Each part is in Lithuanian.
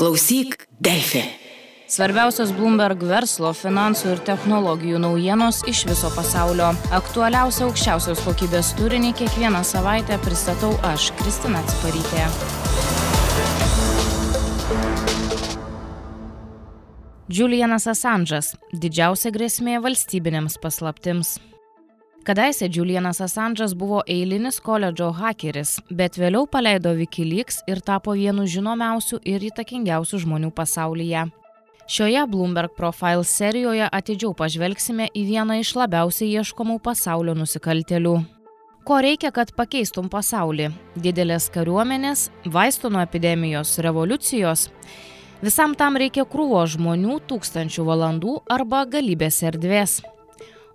Klausyk, Delfi. Svarbiausios Bloomberg verslo, finansų ir technologijų naujienos iš viso pasaulio. Aktualiausia aukščiausios kokybės turinį kiekvieną savaitę pristatau aš, Kristina Ciparytė. Julianas Assange'as - didžiausia grėsmė valstybinėms paslaptims. Kadaise Julianas Assange'as buvo eilinis koledžo hakeris, bet vėliau paleido Wikileaks ir tapo vienu žinomiausių ir įtakingiausių žmonių pasaulyje. Šioje Bloomberg Profile serijoje atidžiau pažvelgsime į vieną iš labiausiai ieškomų pasaulio nusikaltelių. Ko reikia, kad pakeistum pasaulį? Didelės kariuomenės, vaistų nuo epidemijos, revoliucijos? Visam tam reikia krūvo žmonių, tūkstančių valandų arba galybės erdvės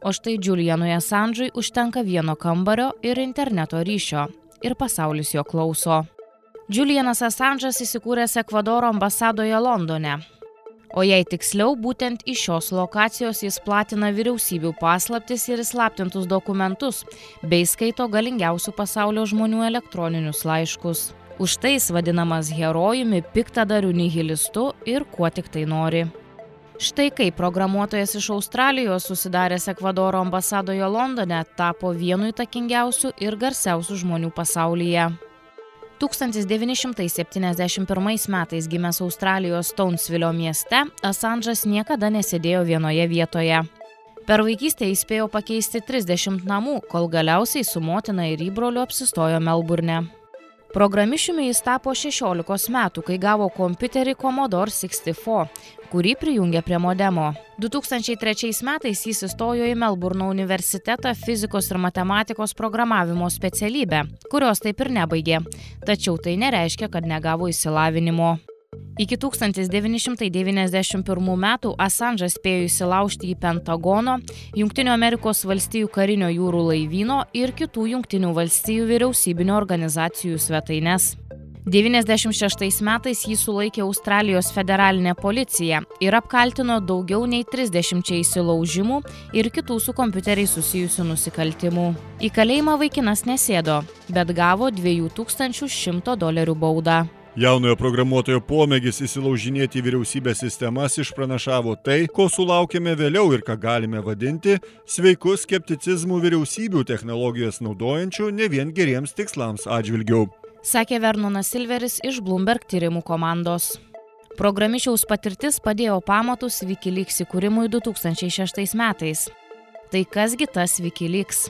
o štai Julianui Assange'ui užtenka vieno kambario ir interneto ryšio. Ir pasaulis jo klauso. Julianas Assange'as įsikūręs Ekvadoro ambasadoje Londone. O jei tiksliau, būtent iš šios lokacijos jis platina vyriausybių paslaptis ir įslaptintus dokumentus, bei skaito galingiausių pasaulio žmonių elektroninius laiškus. Už tai jis vadinamas herojumi, piktadariu nihilistu ir kuo tik tai nori. Štai kaip programuotojas iš Australijos susidaręs Ekvadoro ambasadoje Londone tapo vienu įtakingiausių ir garsiausių žmonių pasaulyje. 1971 metais gimęs Australijos Townsville mieste, Assange'as niekada nesėdėjo vienoje vietoje. Per vaikystę įspėjo pakeisti 30 namų, kol galiausiai su motina ir įbroliu apsistojo Melburne. Programišiumi jis tapo 16 metų, kai gavo kompiuterį Commodore 64, kurį prijungė prie modemo. 2003 metais jis įstojo į Melburno universitetą fizikos ir matematikos programavimo specialybę, kurios taip ir nebaigė. Tačiau tai nereiškia, kad negavo įsilavinimo. Iki 1991 metų Assange'as spėjo įsilaužti į Pentagono, Junktinių Amerikos valstijų karinio jūrų laivyno ir kitų Junktinių valstijų vyriausybinio organizacijų svetaines. 96 metais jį sulaikė Australijos federalinė policija ir apkaltino daugiau nei 30 įsilaužimų ir kitų su kompiuteriais susijusių nusikaltimų. Į kalėjimą vaikinas nesėdo, bet gavo 2100 dolerių baudą. Jaunojo programuotojo pomėgis įsilaužinėti į vyriausybės sistemas išpranašavo tai, ko sulaukėme vėliau ir ką galime vadinti sveiku skepticizmu vyriausybių technologijas naudojančių ne vien geriems tikslams atžvilgiu sakė Vernonas Silveris iš Bloomberg tyrimų komandos. Programišiaus patirtis padėjo pamatus Wikileaks įkūrimui 2006 metais. Tai kasgi tas Wikileaks?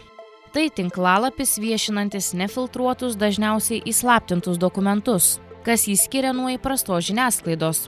Tai tinklalapis viešinantis nefiltruotus, dažniausiai įslaptintus dokumentus, kas jį skiria nuo įprastos žiniasklaidos.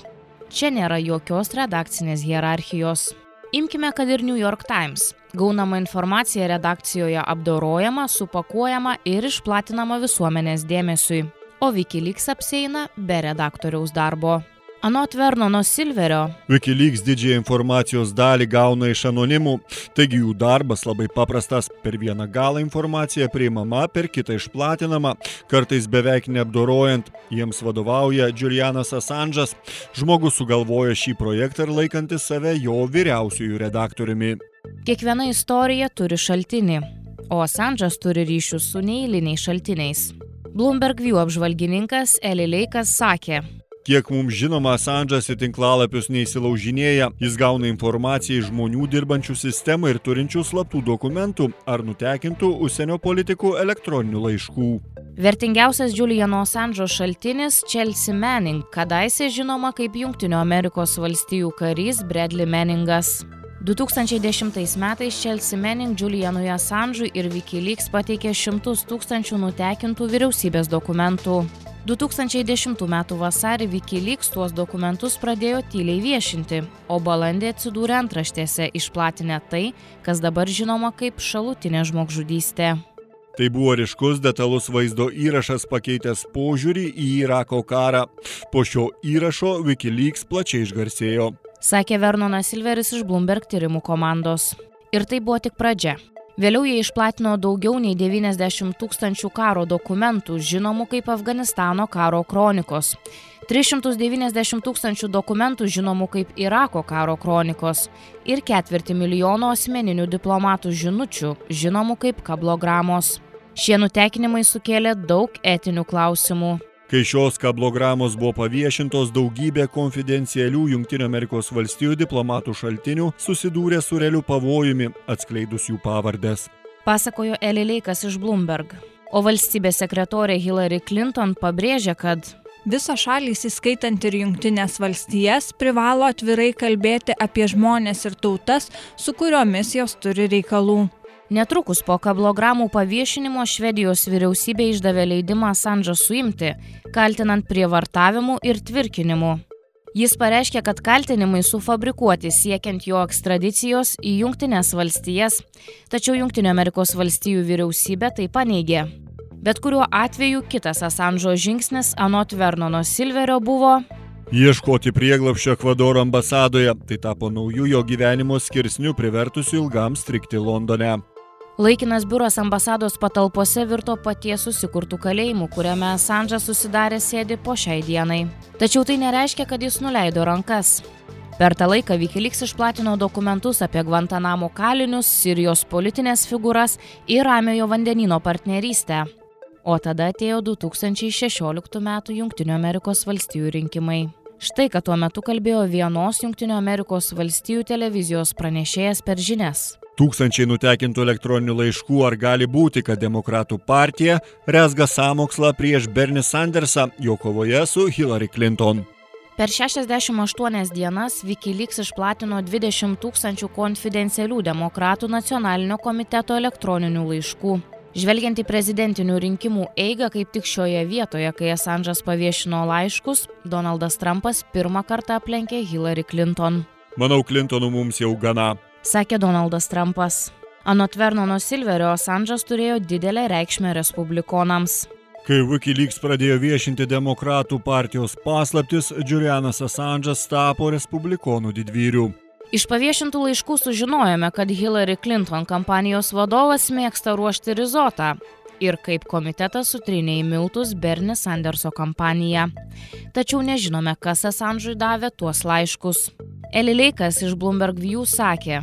Čia nėra jokios redakcinės hierarchijos. Imkime, kad ir New York Times. Gaunama informacija redakcijoje apdorojama, supakuojama ir išplatinama visuomenės dėmesiui. O Wikileaks apseina be redaktoriaus darbo. Anot Vernono Silverio. Wikileaks didžiąją informacijos dalį gauna iš anonimų, taigi jų darbas labai paprastas. Per vieną galą informacija priimama, per kitą išplatinama, kartais beveik neapdorojant. Jiems vadovauja Julianas Assange'as, žmogus sugalvoja šį projektą ir laikantis save jo vyriausiųjų redaktoriumi. Kiekviena istorija turi šaltinį, o Assange'as turi ryšius su neįliniais šaltiniais. Bloomberg View apžvalgininkas Eli Leikas sakė, Kiek mums žinoma, Assange'as į tinklalapius neįsilaužinėja, jis gauna informaciją iš žmonių dirbančių sistemą ir turinčių slaptų dokumentų ar nutekintų užsienio politikų elektroninių laiškų. Vertingiausias Juliano Assange'o šaltinis Chelsea Manning, kadaise žinoma kaip Junktinių Amerikos valstijų karys Bradley Manningas. 2010 metais Chelsea Manning Julianui Assange'ui ir Wikileaks pateikė šimtus tūkstančių nutekintų vyriausybės dokumentų. 2010 m. vasarį Wikileaks tuos dokumentus pradėjo tyliai viešinti, o balandį atsidūrė antraštėse išplatinę tai, kas dabar žinoma kaip šalutinė žmogžudystė. Tai buvo ryškus detalus vaizdo įrašas pakeitęs požiūrį į Irako karą. Po šio įrašo Wikileaks plačiai išgarsėjo. Sakė Vernonas Silveris iš Bloomberg tyrimų komandos. Ir tai buvo tik pradžia. Vėliau jie išplatino daugiau nei 90 tūkstančių karo dokumentų, žinomų kaip Afganistano karo kronikos. 390 tūkstančių dokumentų žinomų kaip Irako karo kronikos ir ketvirtį milijono asmeninių diplomatų žinučių, žinomų kaip kablogramos. Šie nutekinimai sukėlė daug etinių klausimų. Kai šios kablogramos buvo paviešintos, daugybė konfidencialių JAV diplomatų šaltinių susidūrė su realiu pavojumi atskleidus jų pavardės. Pasakojo Elileikas iš Bloomberg. O valstybės sekretorė Hillary Clinton pabrėžė, kad Visos šalys, įskaitant ir Junktinės valstijas, privalo atvirai kalbėti apie žmonės ir tautas, su kuriomis jos turi reikalų. Netrukus po kablogramų paviešinimo Švedijos vyriausybė išdavė leidimą Sandžą suimti, kaltinant prievartavimu ir tvirkinimu. Jis pareiškė, kad kaltinimai sufabrikuoti siekiant jo ekstradicijos į Junktinės valstijas, tačiau Junktinių Amerikos valstijų vyriausybė tai paneigė. Bet kuriuo atveju kitas Asanžo žingsnis anot Vernono Silverio buvo Ieškoti prieglapščio Ekvadoro ambasadoje, tai tapo naujų jo gyvenimo skirsnių privertusių ilgam strikti Londone. Laikinas biuras ambasados patalpose virto paties susikurtų kalėjimų, kuriame Assange'as susidarė sėdi po šiai dienai. Tačiau tai nereiškia, kad jis nuleido rankas. Per tą laiką Wikileaks išplatino dokumentus apie Guantanamo kalinius, Sirijos politinės figūras ir Ramiojo vandenino partnerystę. O tada atėjo 2016 m. Junktinių Amerikos valstijų rinkimai. Štai, kad tuo metu kalbėjo vienos Junktinių Amerikos valstijų televizijos pranešėjas per žinias. Tūkstančiai nutekintų elektroninių laiškų ar gali būti, kad Demokratų partija resga sąmokslą prieš Bernie Sandersą jo kovoje su Hillary Clinton. Per 68 dienas Wikileaks išplatino 20 tūkstančių konfidencialių demokratų nacionalinio komiteto elektroninių laiškų. Žvelgiant į prezidentinių rinkimų eigą kaip tik šioje vietoje, kai Assange'as paviešino laiškus, Donaldas Trumpas pirmą kartą aplenkė Hillary Clinton. Manau, Clintonų mums jau gana sakė Donaldas Trumpas. Anot Vernono Silverio, Assange'as turėjo didelę reikšmę respublikonams. Kai Wikileaks pradėjo viešinti demokratų partijos paslaptis, Julianas Assange'as tapo respublikonų didvyrių. Iš paviešintų laiškų sužinojome, kad Hillary Clinton kampanijos vadovas mėgsta ruošti rizotą ir kaip komitetas sutrinė į miltus Bernie Sanderso kampaniją. Tačiau nežinome, kas Assange'ui davė tuos laiškus. Elileikas iš Bloomberg View sakė.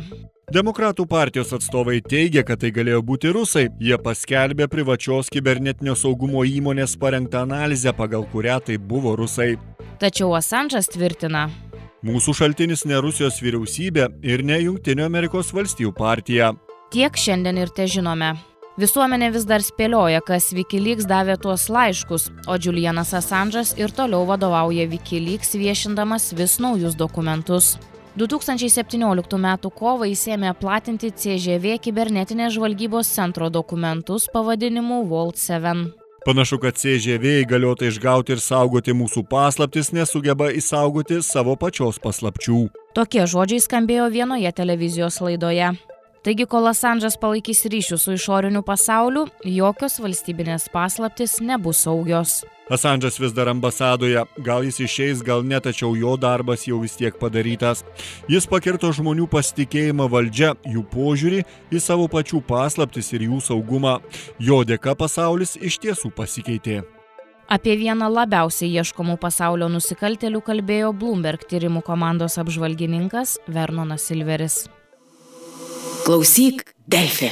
Demokratų partijos atstovai teigia, kad tai galėjo būti rusai. Jie paskelbė privačios kibernetinio saugumo įmonės parengtą analizę, pagal kurią tai buvo rusai. Tačiau Assange'as tvirtina. Mūsų šaltinis ne Rusijos vyriausybė ir ne Junktinio Amerikos valstijų partija. Tiek šiandien ir te žinome. Visuomenė vis dar spėlioja, kas Wikileaks davė tuos laiškus, o Julianas Assange'as ir toliau vadovauja Wikileaks viešindamas vis naujus dokumentus. 2017 m. kovą įsėmė platinti CŽV kibernetinės žvalgybos centro dokumentus pavadinimu Vault 7. Panašu, kad CŽV įgaliota išgauti ir saugoti mūsų paslaptis nesugeba įsaugoti savo pačios paslapčių. Tokie žodžiai skambėjo vienoje televizijos laidoje. Taigi, kol Assange'as palaikys ryšių su išoriniu pasauliu, jokios valstybinės paslaptis nebus saugios. Assange'as vis dar ambasadoje, gal jis išeis, gal ne, tačiau jo darbas jau vis tiek padarytas. Jis pakirto žmonių pasitikėjimą valdžia, jų požiūrį į savo pačių paslaptis ir jų saugumą. Jo dėka pasaulis iš tiesų pasikeitė. Apie vieną labiausiai ieškomų pasaulio nusikaltelių kalbėjo Bloomberg tyrimų komandos apžvalgininkas Vernonas Silveris. Klausyk, Delfi.